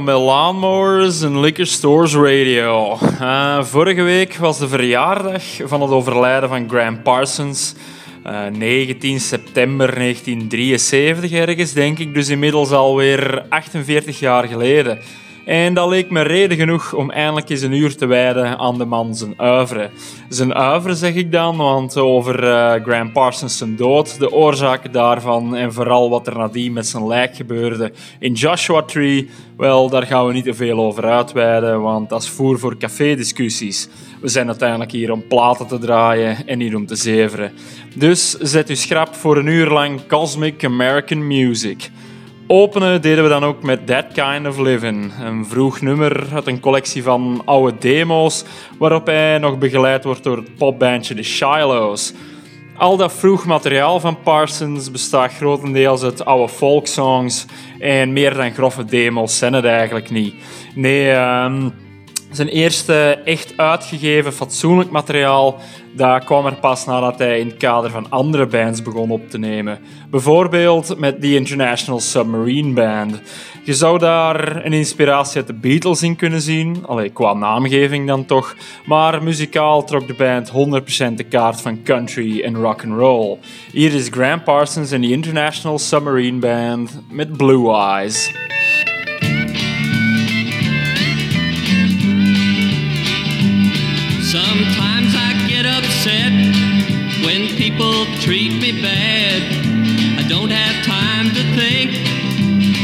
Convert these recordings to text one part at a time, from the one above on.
Welkom bij Lawnmowers Liquor Stores Radio. Uh, vorige week was de verjaardag van het overlijden van Graham Parsons. Uh, 19 september 1973 ergens, denk ik, dus inmiddels alweer 48 jaar geleden. En dat leek me reden genoeg om eindelijk eens een uur te wijden aan de man zijn oeuvre. Zijn oeuvre zeg ik dan, want over uh, Graham Parsons zijn dood, de oorzaken daarvan en vooral wat er nadien met zijn lijk gebeurde in Joshua Tree, wel, daar gaan we niet te veel over uitweiden, want dat is voer voor café-discussies. We zijn uiteindelijk hier om platen te draaien en niet om te zeveren. Dus zet u schrap voor een uur lang Cosmic American Music. Openen deden we dan ook met That Kind of Living, een vroeg nummer uit een collectie van oude demo's, waarop hij nog begeleid wordt door het popbandje The Shilohs. Al dat vroeg materiaal van Parsons bestaat grotendeels uit oude folksongs en meer dan grove demos zijn het eigenlijk niet. Nee, uh, zijn eerste echt uitgegeven fatsoenlijk materiaal dat kwam er pas nadat hij in het kader van andere bands begon op te nemen. Bijvoorbeeld met The International Submarine Band. Je zou daar een inspiratie uit de Beatles in kunnen zien, allee, qua naamgeving dan toch, maar muzikaal trok de band 100% de kaart van country en rock and roll. Hier is Graham Parsons en The International Submarine Band met Blue Eyes. People treat me bad. I don't have time to think,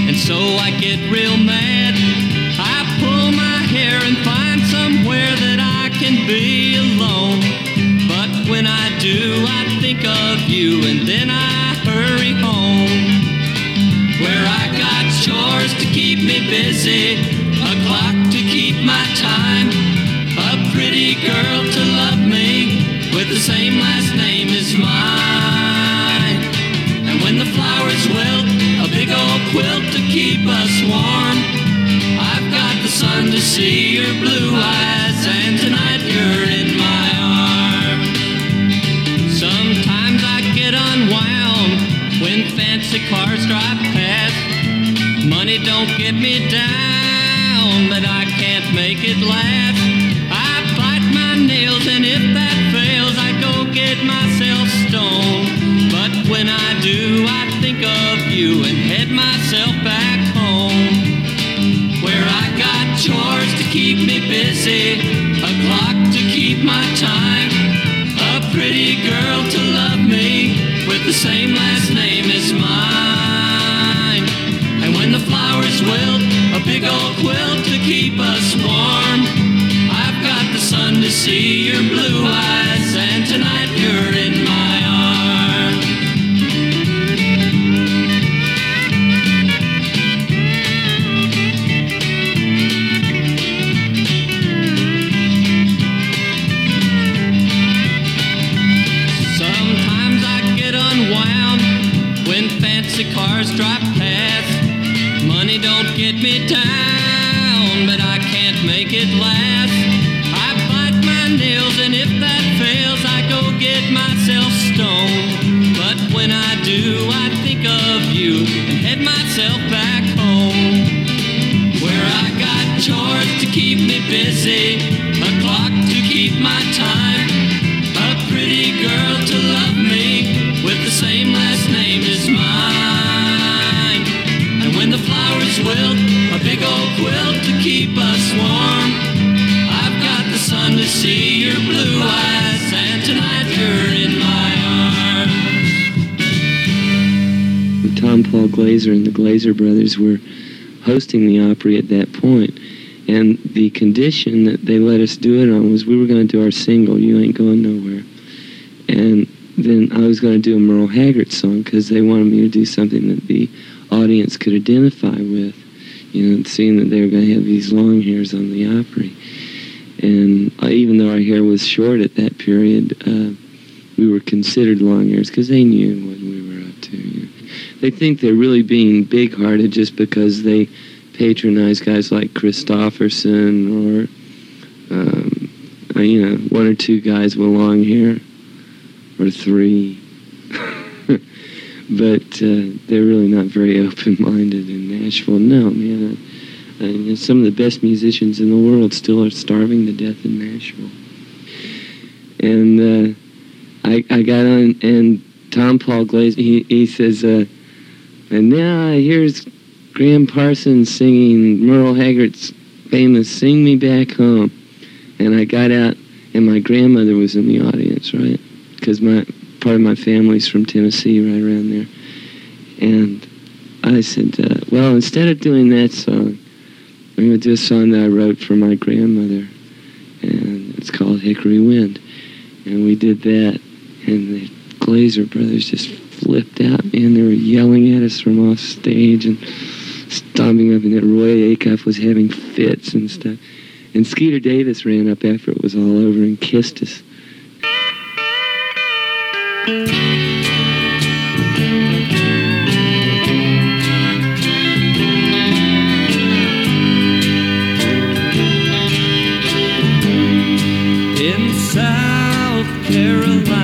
and so I get real mad. I pull my hair and find somewhere that I can be alone. But when I do, I think of you, and then I hurry home. Where I got chores to keep me busy, a clock to keep my time, a pretty girl to love me with the same last name as mine. And when the flowers wilt, a big old quilt to keep us warm. I've got the sun to see your blue eyes, and tonight you're in my arms. Sometimes I get unwound when fancy cars drive past. Money don't get me down, but I can't make it last. see you. Paul Glazer and the Glazer brothers were hosting the Opry at that point. And the condition that they let us do it on was we were going to do our single, You Ain't Going Nowhere. And then I was going to do a Merle Haggard song because they wanted me to do something that the audience could identify with, you know, seeing that they were going to have these long hairs on the Opry. And uh, even though our hair was short at that period, uh, we were considered long hairs because they knew what we were up to. You know. They think they're really being big-hearted just because they patronize guys like Christofferson or, um, uh, you know, one or two guys with long hair, or three. but uh, they're really not very open-minded in Nashville. No, man. Uh, some of the best musicians in the world still are starving to death in Nashville. And uh, I, I got on, and Tom Paul Glaze, he, he says, uh, and now here's Graham Parsons singing Merle Haggard's famous "Sing Me Back Home," and I got out, and my grandmother was in the audience, right? Because my part of my family's from Tennessee, right around there. And I said, uh, well, instead of doing that song, I'm going to do a song that I wrote for my grandmother, and it's called Hickory Wind. And we did that, and the Glazer brothers just flipped out, man. They were yelling at us from off stage and stomping up, and that Roy Acuff was having fits and stuff. And Skeeter Davis ran up after it was all over and kissed us. in South Carolina.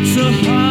It's a hard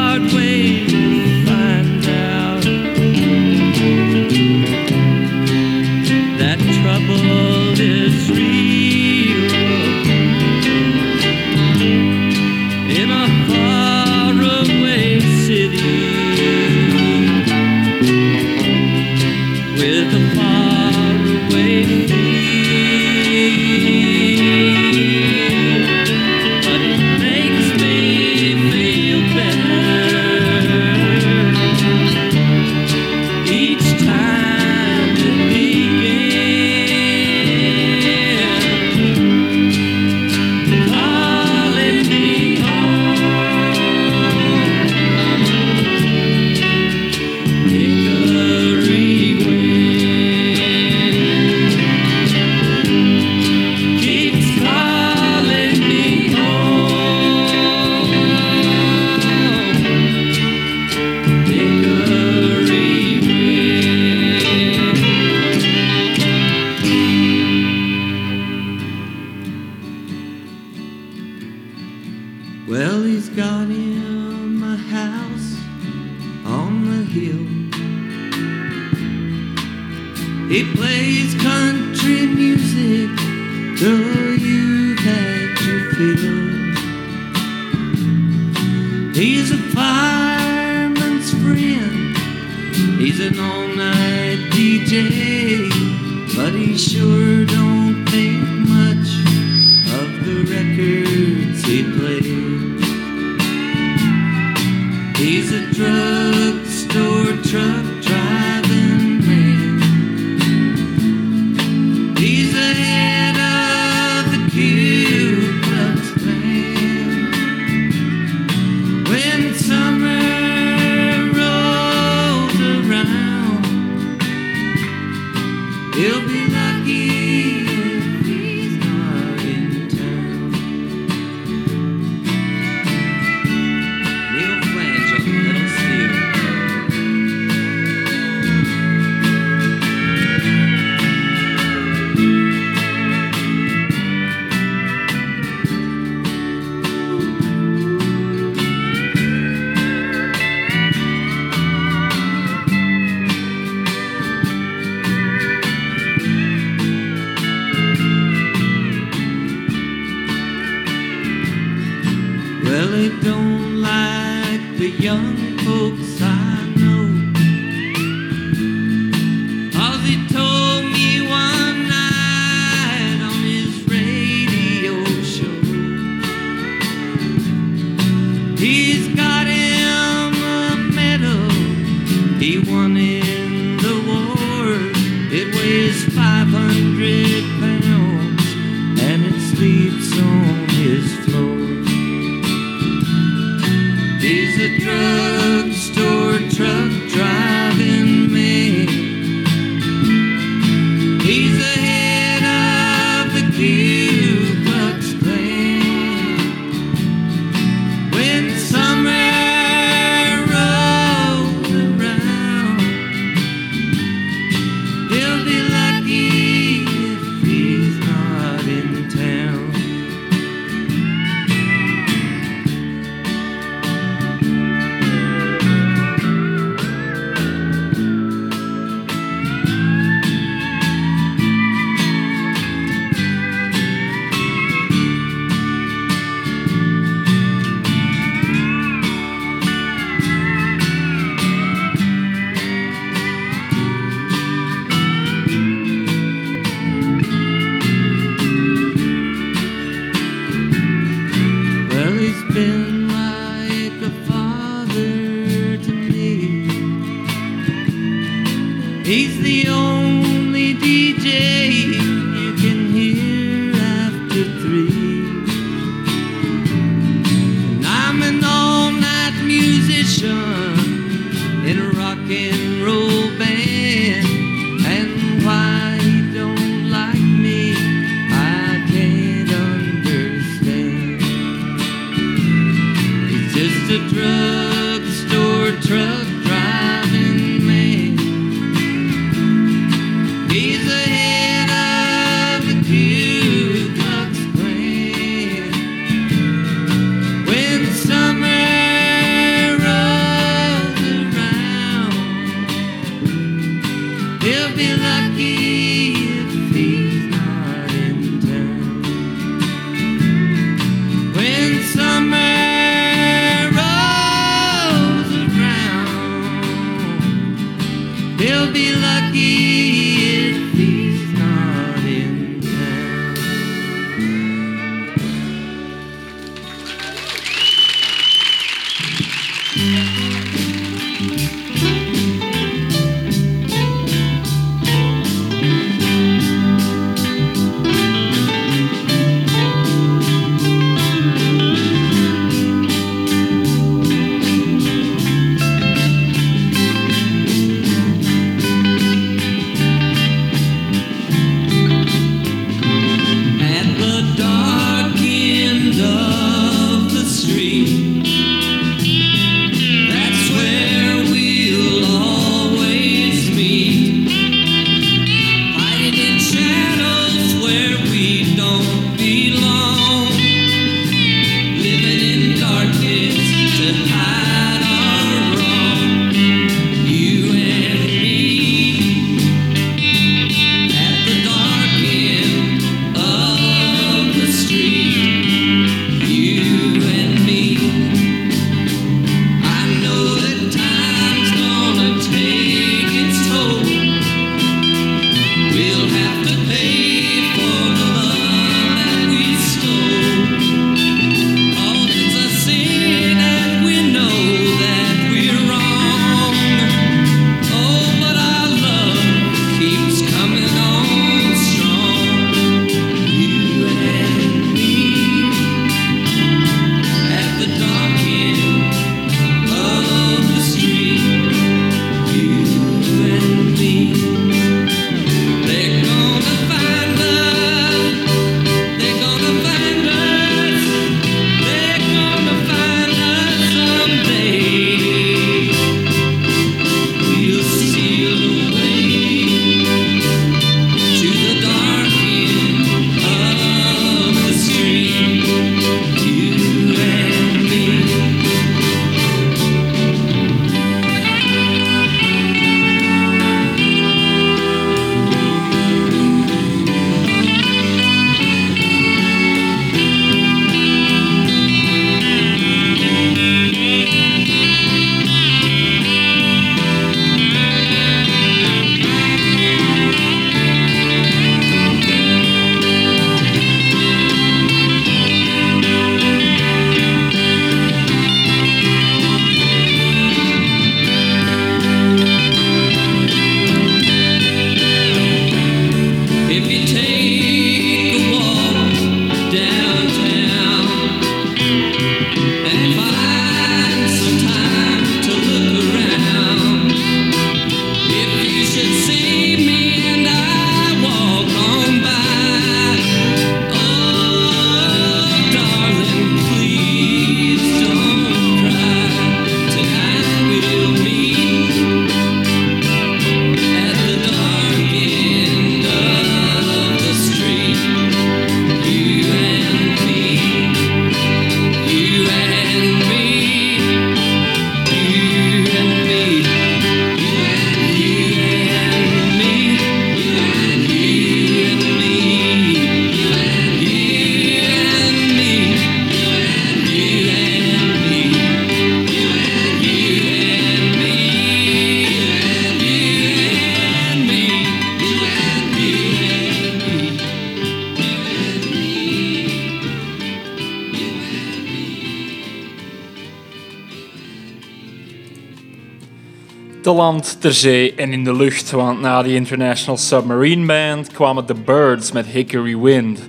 ter zee en in de lucht. Want na die International Submarine Band kwamen The Birds met Hickory Wind.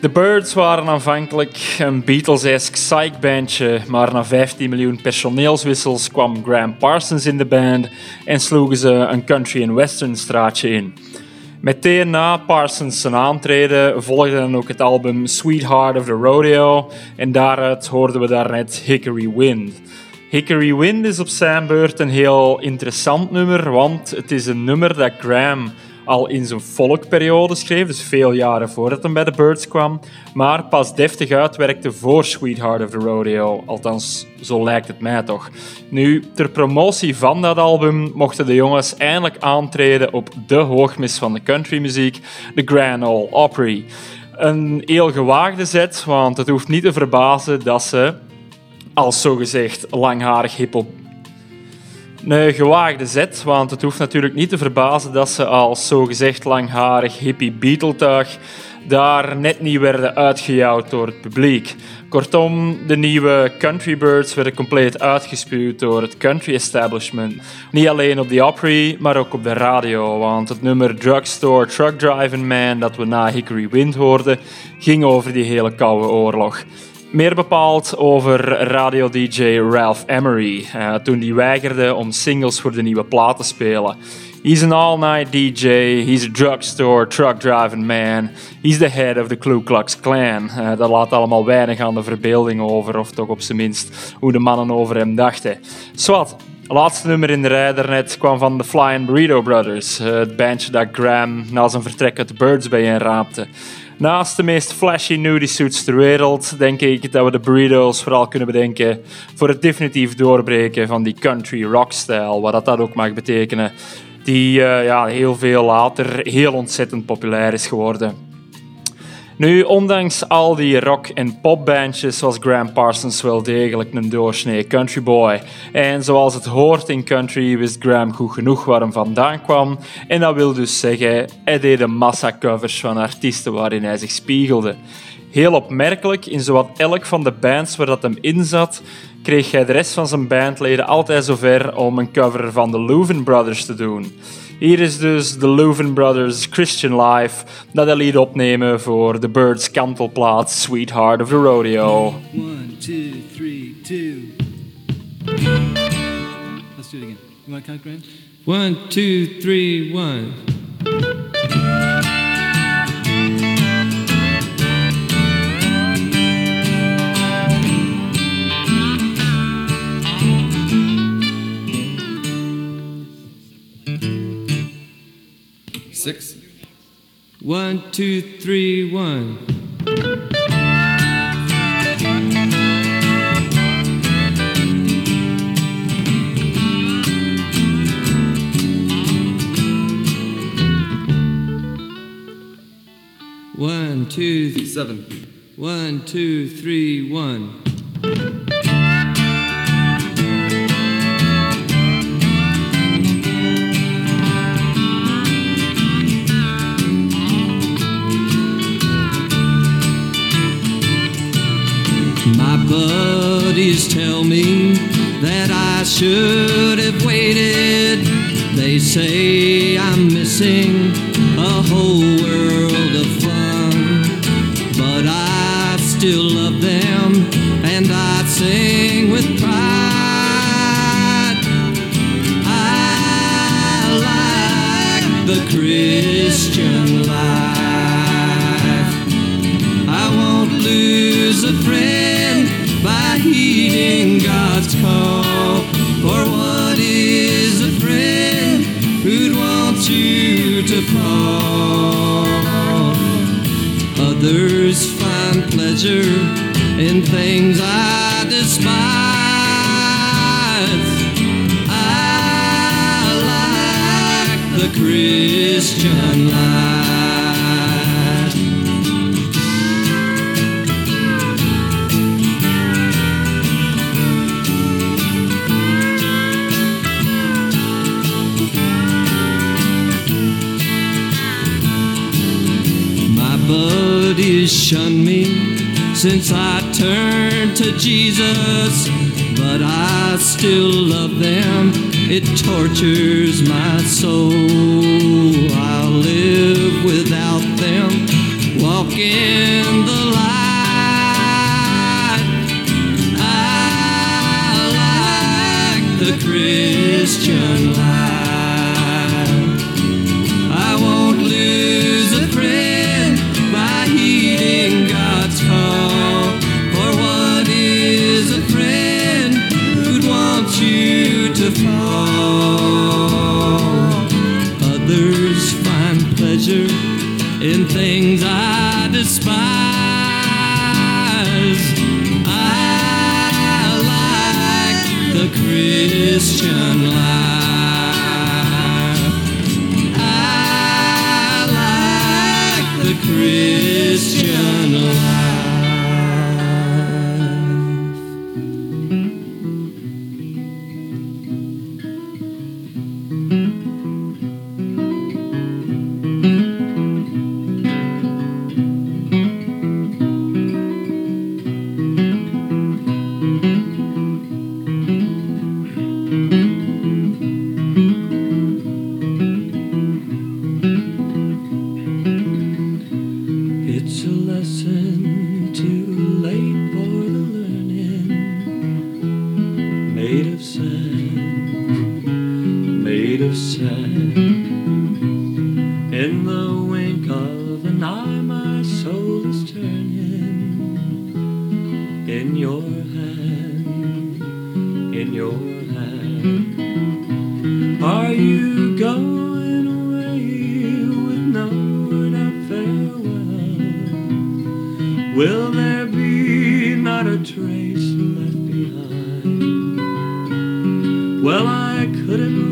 The Birds waren aanvankelijk een Beatles-esque psych-bandje, maar na 15 miljoen personeelswissels kwam Graham Parsons in de band en sloegen ze een country- en western straatje in. Meteen na Parsons zijn aantreden volgde dan ook het album Sweetheart of the Rodeo en daaruit hoorden we daarnet Hickory Wind. Hickory Wind is op zijn beurt een heel interessant nummer, want het is een nummer dat Graham al in zijn folkperiode schreef, dus veel jaren voordat hij bij de Birds kwam, maar pas deftig uitwerkte voor Sweetheart of the Rodeo. Althans, zo lijkt het mij toch. Nu, ter promotie van dat album mochten de jongens eindelijk aantreden op de hoogmis van de countrymuziek, de Grand Ole Opry. Een heel gewaagde zet, want het hoeft niet te verbazen dat ze als zogezegd langharig hiphop een gewaagde zet, want het hoeft natuurlijk niet te verbazen dat ze als zogezegd langharig hippie Beatle-tuig daar net niet werden uitgejouwd door het publiek. Kortom, de nieuwe Country Birds werden compleet uitgespuwd door het country establishment. Niet alleen op de Opry, maar ook op de radio, want het nummer Drugstore Truck Driving Man dat we na Hickory Wind hoorden, ging over die hele koude oorlog. Meer bepaald over radio-dj Ralph Emery, uh, toen die weigerde om singles voor de nieuwe plaat te spelen. He's an all-night DJ, he's a drugstore truck-driving man, he's the head of the Ku Klux Klan. Uh, dat laat allemaal weinig aan de verbeelding over, of toch op zijn minst hoe de mannen over hem dachten. Swat, laatste nummer in de rij daarnet kwam van de Flying Burrito Brothers, uh, het bandje dat Graham na zijn vertrek uit de Birds bijeenraapte. Naast de meest flashy nudie suits ter wereld, denk ik dat we de burritos vooral kunnen bedenken voor het definitief doorbreken van die country rock-stijl, wat dat ook mag betekenen, die uh, ja, heel veel later heel ontzettend populair is geworden. Nu, ondanks al die rock- en popbandjes was Graham Parsons wel degelijk een doorsnee countryboy. En zoals het hoort in country wist Graham goed genoeg waar hem vandaan kwam. En dat wil dus zeggen, hij deed een massa covers van artiesten waarin hij zich spiegelde. Heel opmerkelijk, in zowat elk van de bands waar dat hem in zat, kreeg hij de rest van zijn bandleden altijd zover om een cover van de Louvin Brothers te doen. Hier is dus de Louvin Brothers Christian Life dat hij liet opnemen voor The Birds kantelplaat Sweetheart of the Rodeo. One, two, three, two. Let's do it again. You want to count, Graham? One, two, three, one. One, two, three, one. One, two, th- Seven. one, two, three, one. Buddies tell me that I should have waited. They say I'm missing a whole world of fun. But I still love them and I sing pleasure in things I despise. I like the Christian life. My buddies shun me since I turned to Jesus, but I still love them. It tortures my soul. I'll live without them, walk in the light. I like the Christian life. I like the Christian life. Will there be not a trace left behind? Well, I couldn't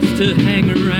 to hang around.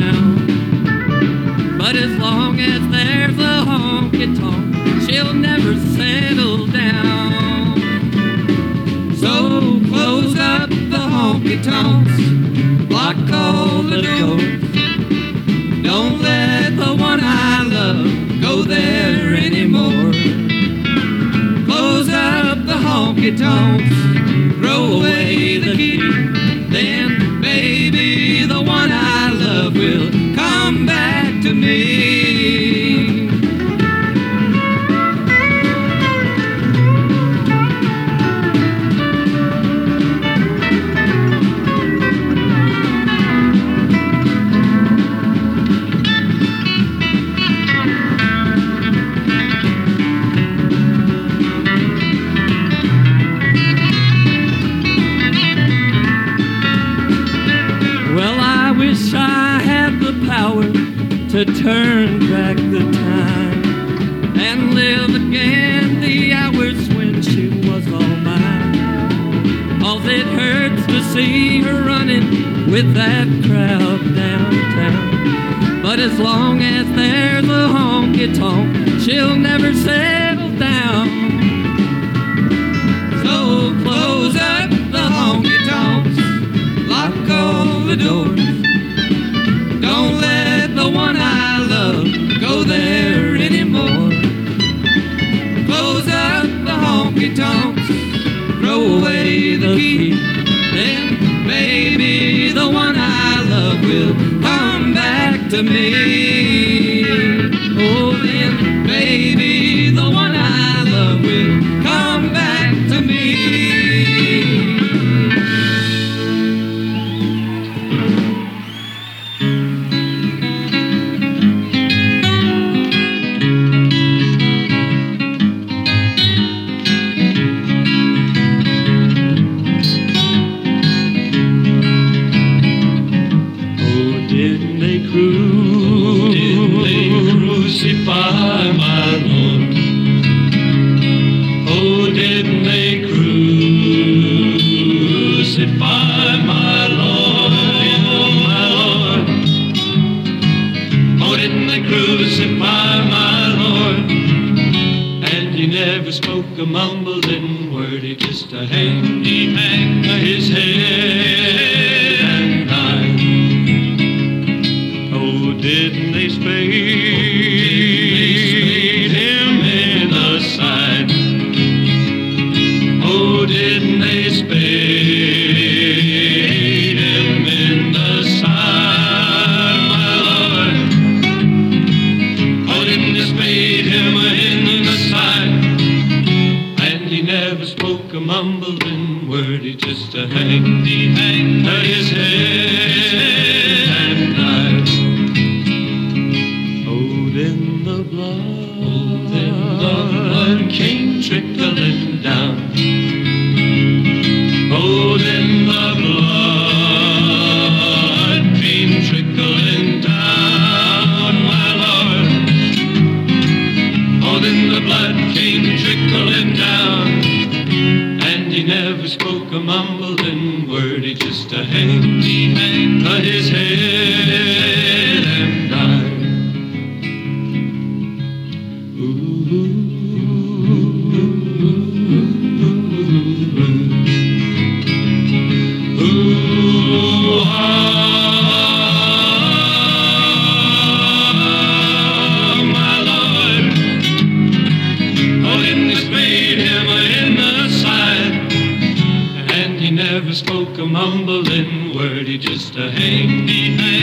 mumbling wordy just to hang behind.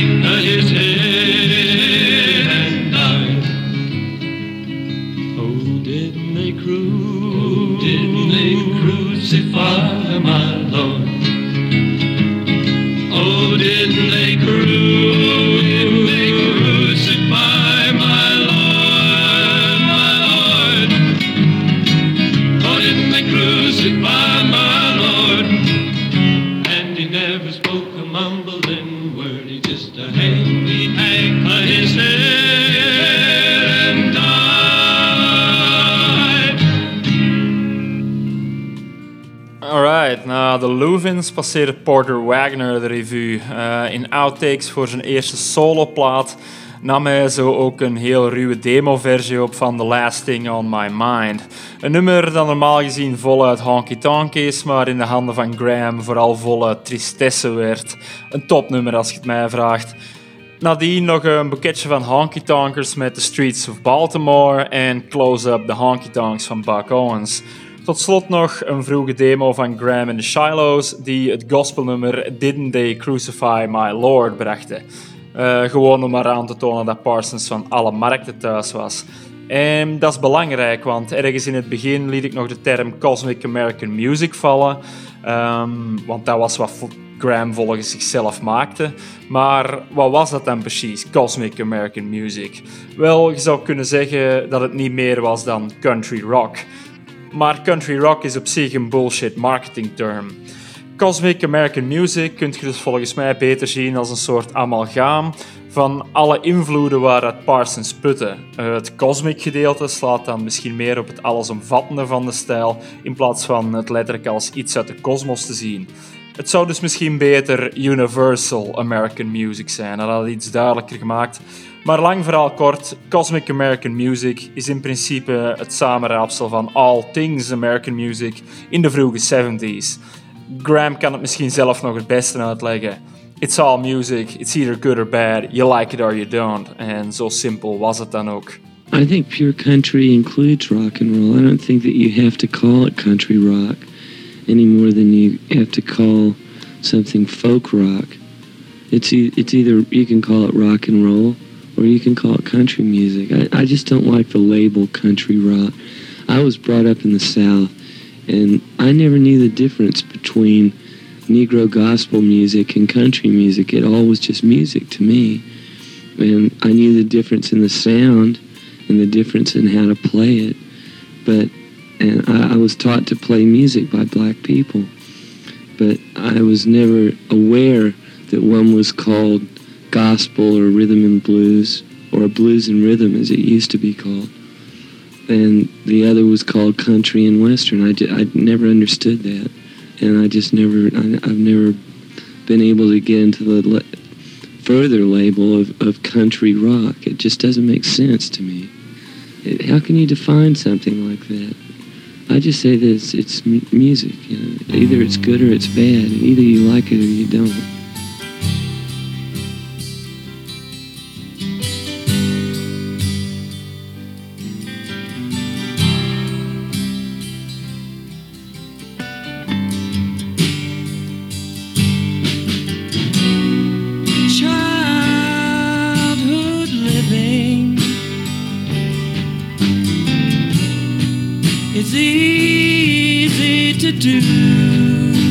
Passeerde Porter Wagner de revue. Eh, in outtakes voor zijn eerste soloplaat nam hij zo ook een heel ruwe demoversie op van The Last Thing on My Mind. Een nummer dat normaal gezien voluit honky-tonk is, maar in de handen van Graham vooral volle tristesse werd. Een topnummer als je het mij vraagt. Nadien nog een boeketje van honky-tonkers met The Streets of Baltimore en Close Up The Honky Tonks van Buck Owens. Tot slot nog een vroege demo van Graham and the Shilohs die het gospelnummer Didn't They Crucify My Lord brachten. Eh, gewoon om maar aan te tonen dat Parsons van alle markten thuis was. En dat is belangrijk, want ergens in het begin liet ik nog de term Cosmic American Music vallen. Ehm, want dat was wat Graham volgens zichzelf maakte. Maar wat was dat dan precies, Cosmic American Music? Wel, je zou kunnen zeggen dat het niet meer was dan country rock. Maar country rock is op zich een bullshit marketing term. Cosmic American Music kun je dus volgens mij beter zien als een soort amalgaam van alle invloeden waaruit Parsons putte. Eh, Het cosmic gedeelte slaat dan misschien meer op het allesomvattende van de stijl, in plaats van het letterlijk als iets uit de kosmos te zien. Het zou dus misschien beter Universal American Music zijn, dat had iets duidelijker gemaakt. Maar lang verhaal kort, Cosmic American Music is in principe het samenraapsel van all things American music in de vroege 70s. Graham kan het misschien zelf nog het beste uitleggen. It's all music, it's either good or bad, you like it or you don't. En zo simpel was het dan ook. I think pure country includes rock and roll. I don't think that you have to call it country rock any more than you have to call something folk rock. It's e- it's either you can call it rock and roll or you can call it country music. I, I just don't like the label country rock. I was brought up in the South, and I never knew the difference between Negro gospel music and country music. It all was just music to me, and I knew the difference in the sound and the difference in how to play it. But and I, I was taught to play music by black people, but I was never aware that one was called gospel or rhythm and blues, or blues and rhythm as it used to be called. And the other was called country and western. I, ju- I never understood that. And I just never, I, I've never been able to get into the le- further label of, of country rock. It just doesn't make sense to me. It, how can you define something like that? I just say that it's, it's music. You know? Either it's good or it's bad. Either you like it or you don't. Easy to do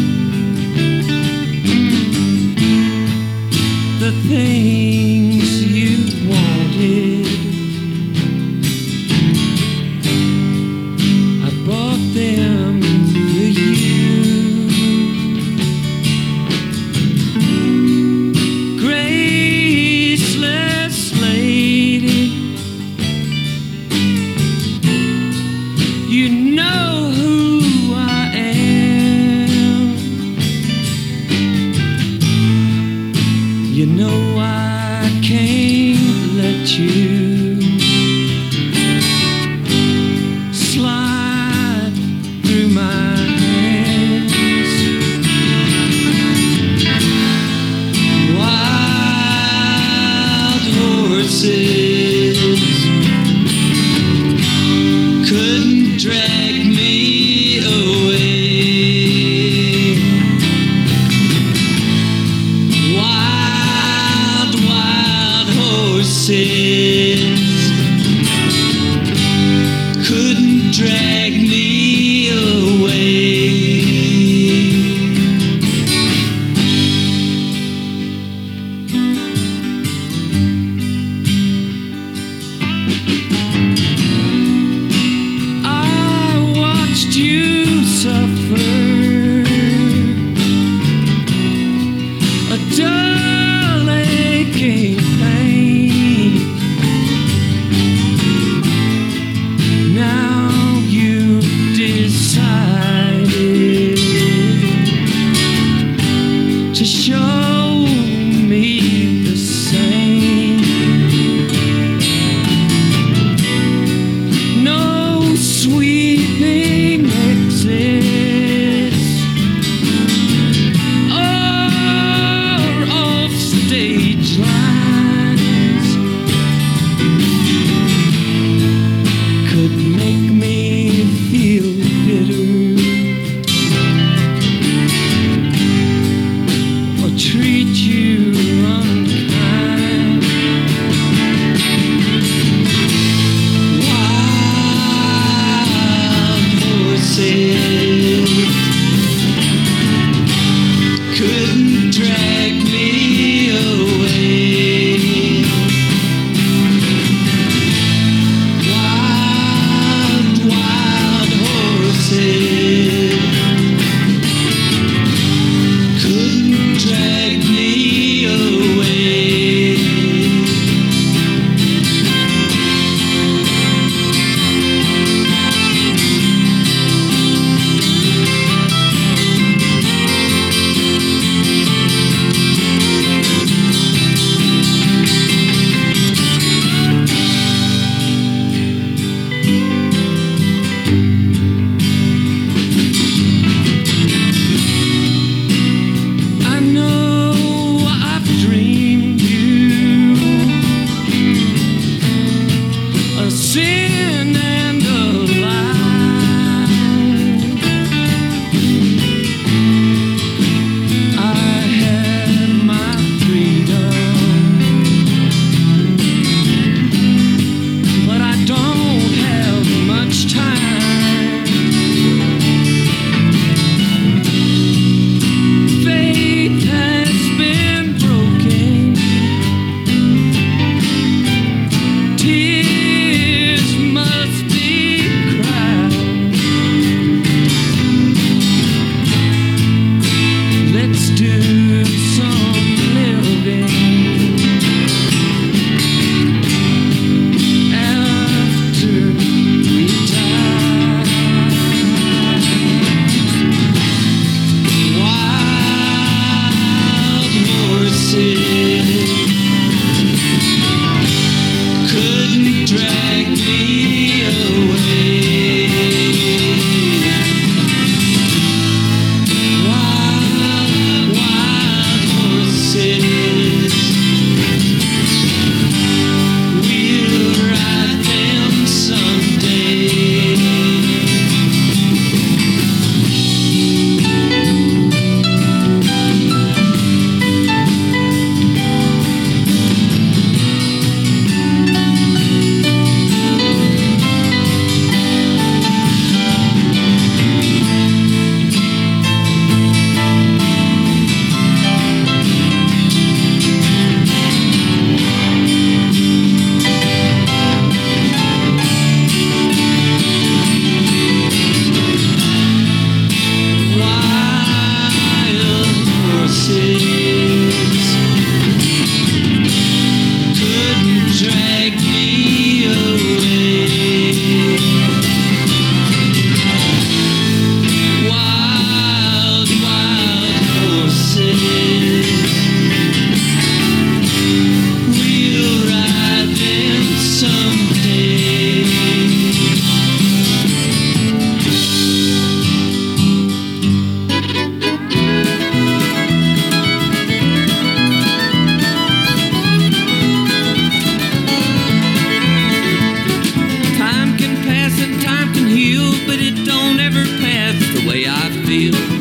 I feel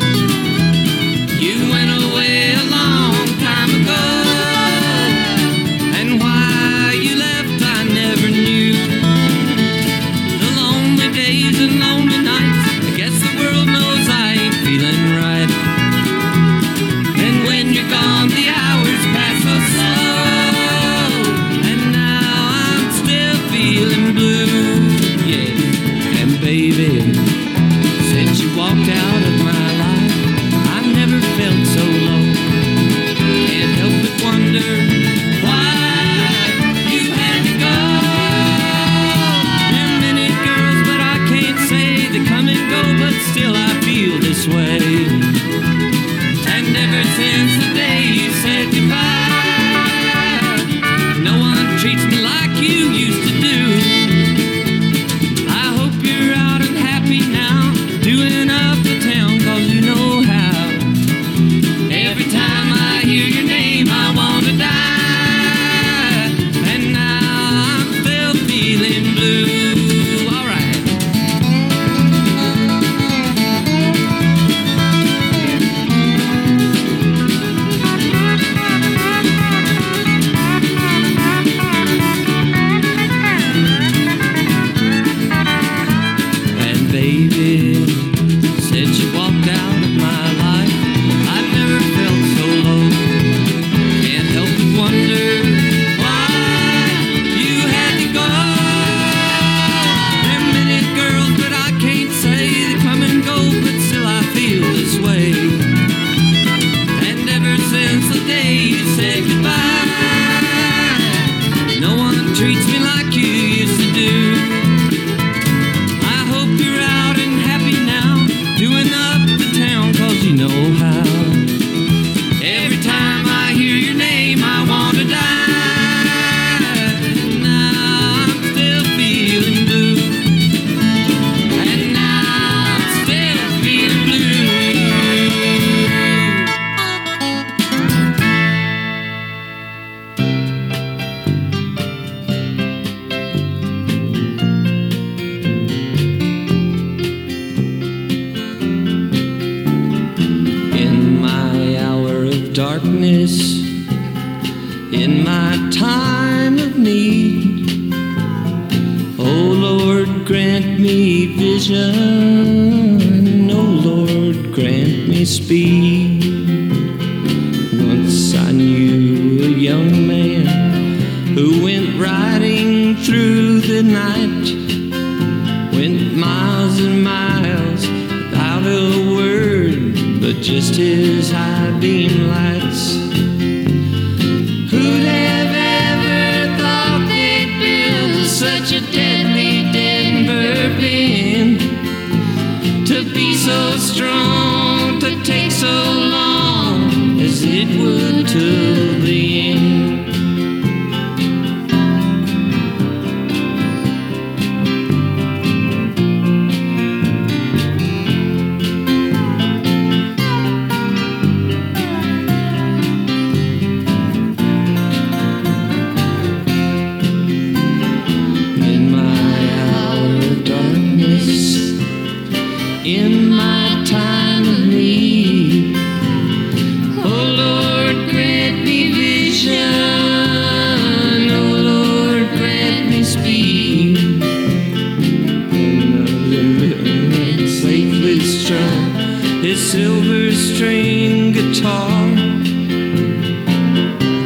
silver string guitar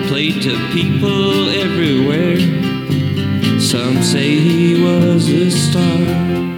played to people everywhere. Some say he was a star.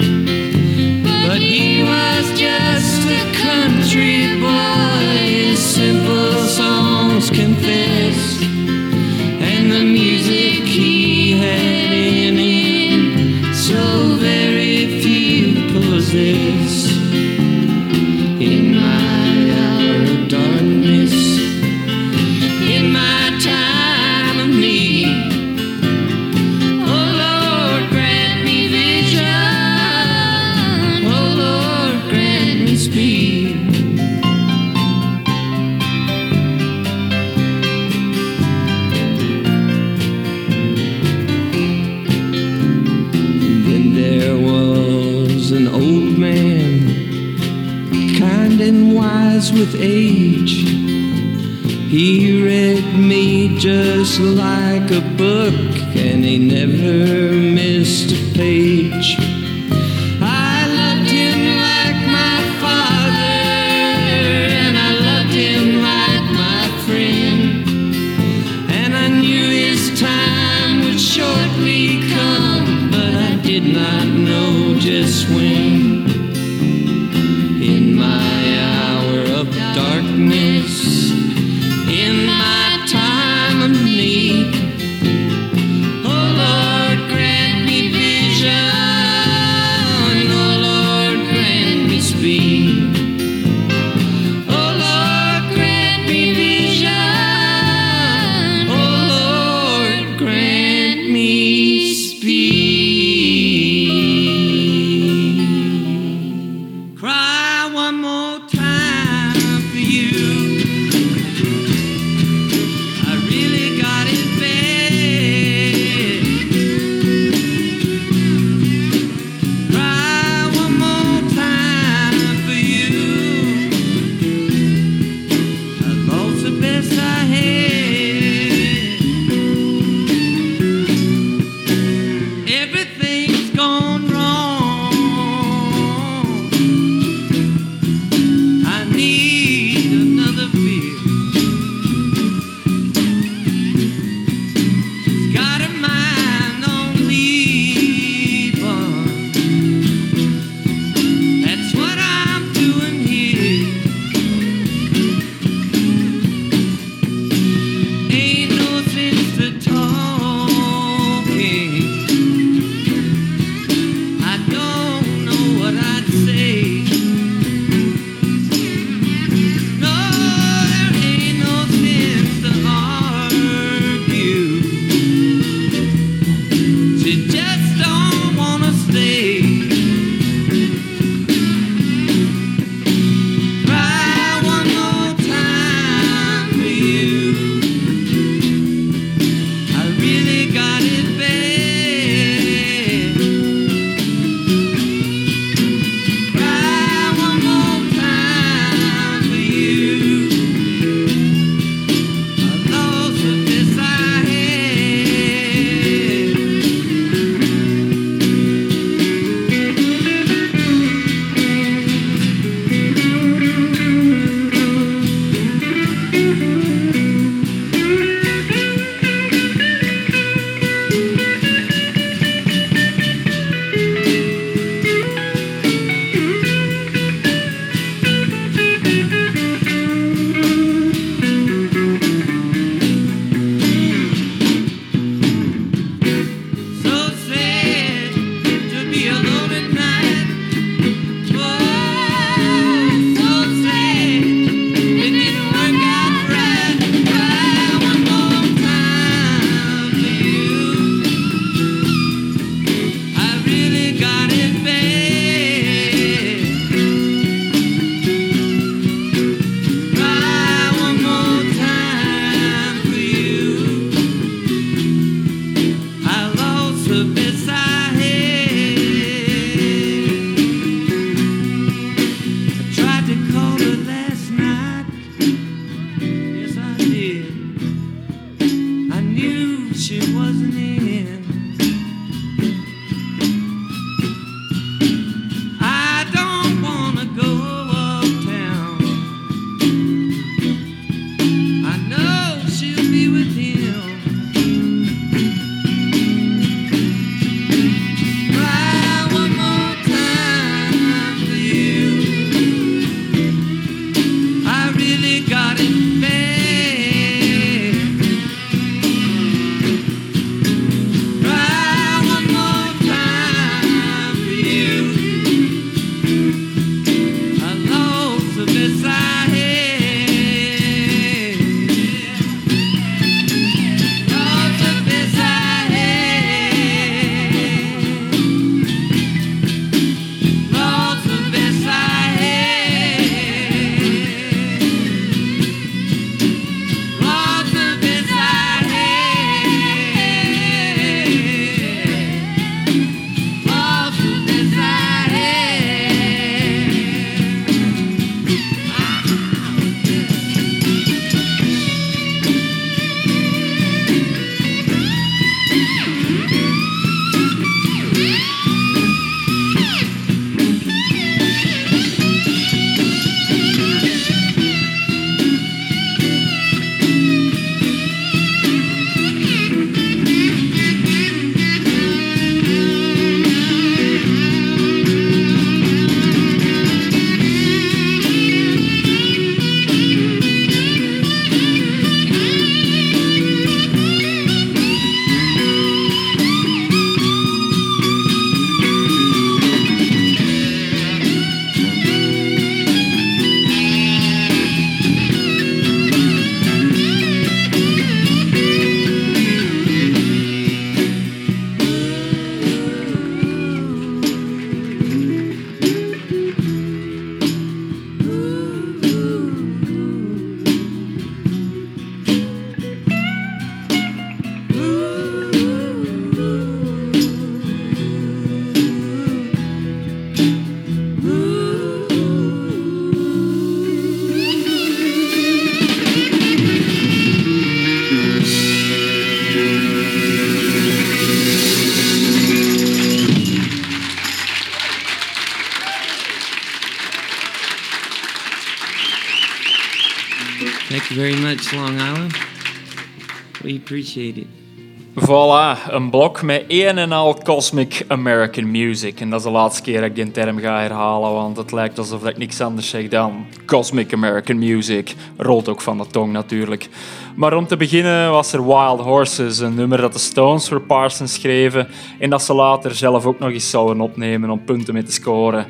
Voilà, een blok met één en al Cosmic American Music. En dat is de laatste keer dat ik die term ga herhalen, want het lijkt alsof ik niks anders zeg dan Cosmic American Music. Rolt ook van de tong natuurlijk. Maar om te beginnen was er Wild Horses, een nummer dat de Stones voor Parsons schreven en dat ze later zelf ook nog eens zouden opnemen om punten mee te scoren.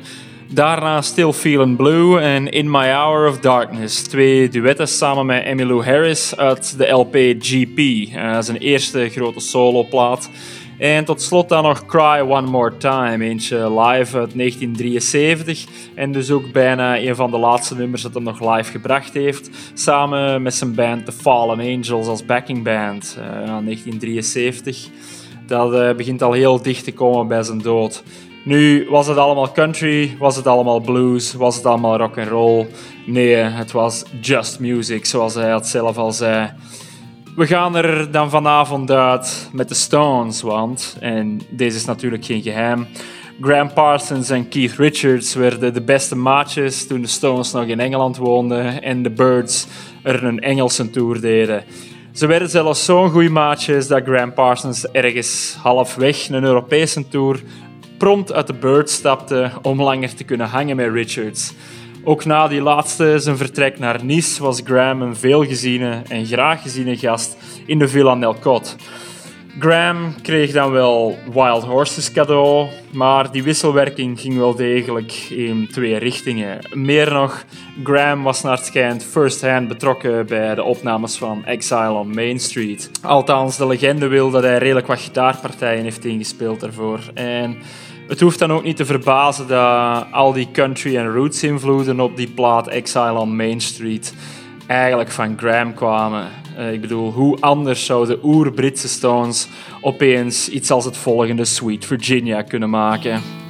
Daarna Still Feelin' Blue en In My Hour of Darkness. Twee duetten samen met Emmylou Harris uit de LP GP. Uh, zijn eerste grote soloplaat. En tot slot dan nog Cry One More Time. Eentje live uit 1973. En dus ook bijna een van de laatste nummers dat hij nog live gebracht heeft. Samen met zijn band The Fallen Angels als backingband. Uh, 1973. Dat uh, begint al heel dicht te komen bij zijn dood. Nu, was het allemaal country? Was het allemaal blues? Was het allemaal rock and roll? Nee, het was just music, zoals hij het zelf al zei. We gaan er dan vanavond uit met de Stones, want, en deze is natuurlijk geen geheim, Graham Parsons en Keith Richards werden de beste maatjes toen de Stones nog in Engeland woonden en de Birds er een Engelse tour deden. Ze werden zelfs zo'n goede maatjes dat Graham Parsons ergens halfweg een Europese tour prompt uit de Bird stapte om langer te kunnen hangen met Richards. Ook na die laatste zijn vertrek naar Nice was Graham een veelgeziene en graag geziene gast in de Villa Nelcott. Graham kreeg dan wel Wild Horses cadeau, maar die wisselwerking ging wel degelijk in twee richtingen. Meer nog, Graham was naar het schijnt first-hand betrokken bij de opnames van Exile on Main Street. Althans, de legende wil dat hij redelijk wat gitaarpartijen heeft ingespeeld daarvoor. En het hoeft dan ook niet te verbazen dat al die country en roots invloeden op die plaat Exile on Main Street eigenlijk van Graham kwamen. Uh, ik bedoel, hoe anders zouden oer-Britse Stones opeens iets als het volgende Sweet Virginia kunnen maken?